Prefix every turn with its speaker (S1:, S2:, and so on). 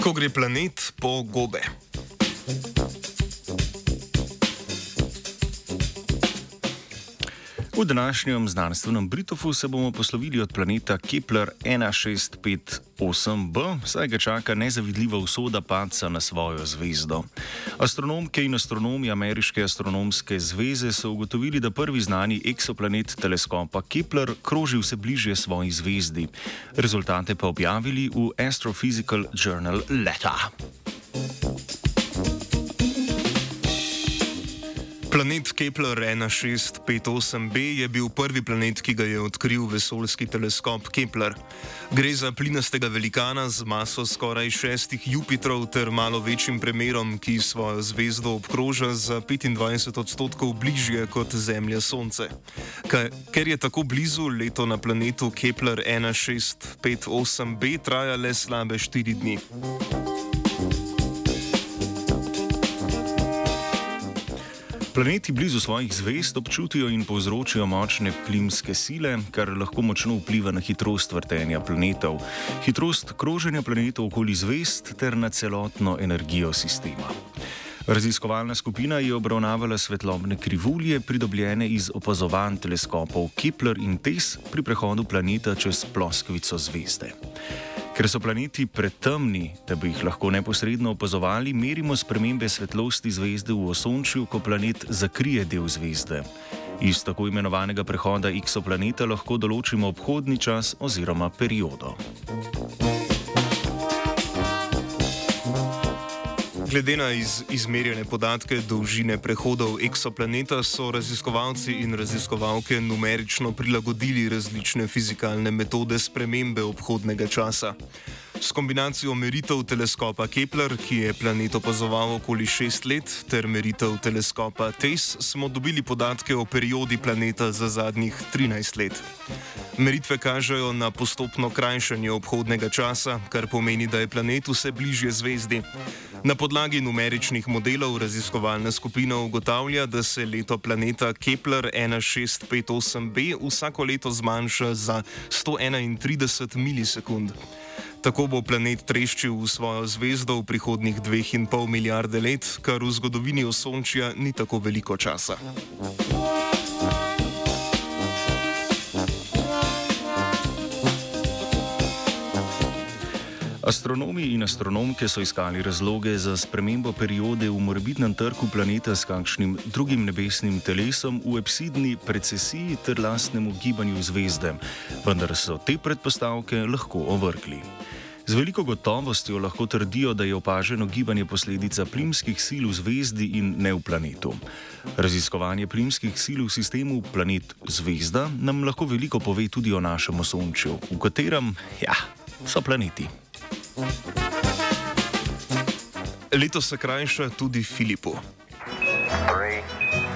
S1: Ko gre planet po gobe.
S2: V današnjem znanstvenem Britofu se bomo poslovili od planeta Kepler 1658b, saj ga čaka nezavidljiva usoda padca na svojo zvezdo. Astronomke in astronomi Ameriške astronomske zveze so ugotovili, da prvi znani eksoplanet teleskopa Kepler kroži vse bližje svoji zvezdi. Rezultate pa objavili v Astrophysical Journal Letter.
S1: Planet Kepler 1658b je bil prvi planet, ki ga je odkril vesoljski teleskop Kepler. Gre za plinastega velikana z maso skoraj šestih Jupiterov ter malo večjim premerom, ki svojo zvezdo obkroža za 25 odstotkov bližje kot Zemlja Sonce. Ker je tako blizu, leto na planetu Kepler 1658b traja le slabe štiri dni.
S2: Planeti blizu svojih zvezd občutijo in povzročijo močne plimske sile, kar lahko močno vpliva na hitrost vrtenja planetov, hitrost kroženja planetov okoli zvezd ter na celotno energijo sistema. Raziskovalna skupina je obravnavala svetlobne krivulje, pridobljene iz opazovanj teleskopov Kepler in TESS pri prehodu planeta čez ploskvico zvezde. Ker so planeti pretemni, da bi jih lahko neposredno opazovali, merimo spremembe svetlosti zvezde v osončju, ko planet zakrije del zvezde. Iz tako imenovanega prehoda exoplaneta lahko določimo obhodni čas oziroma periodo.
S1: Glede na iz, izmerjene podatke dolžine prehodov eksoplaneta so raziskovalci in raziskovalke numerično prilagodili različne fizikalne metode spremembe obhodnega časa. S kombinacijo meritev teleskopa Kepler, ki je planet opazoval okoli 6 let, ter meritev teleskopa TESS smo dobili podatke o periodi planeta za zadnjih 13 let. Meritve kažejo na postopno krajšanje obhodnega časa, kar pomeni, da je planet vse bližje zvezdi. Na podlagi numeričnih modelov raziskovalna skupina ugotavlja, da se leto planeta Kepler 1658b vsako leto zmanjša za 131 milisekund. Tako bo planet treščil v svojo zvezdo v prihodnih dveh in pol milijarde let, kar v zgodovini Osončja ni tako veliko časa.
S2: Astronomi in astronomke so iskali razloge za spremembo periode v morbitnem trgu planeta s kakšnim drugim nebesnim telesom v epsidni precesiji ter lastnemu gibanju zvezde, vendar so te predpostavke lahko ovrgli. Z veliko gotovostjo lahko trdijo, da je opaženo gibanje posledica plimskih sil v zvezdi in ne v planetu. Raziskovanje plimskih sil v sistemu planet-zvezda nam lahko veliko pove tudi o našem osončju, v katerem ja, so planeti.
S1: Leto se krajša tudi Filipu. Three.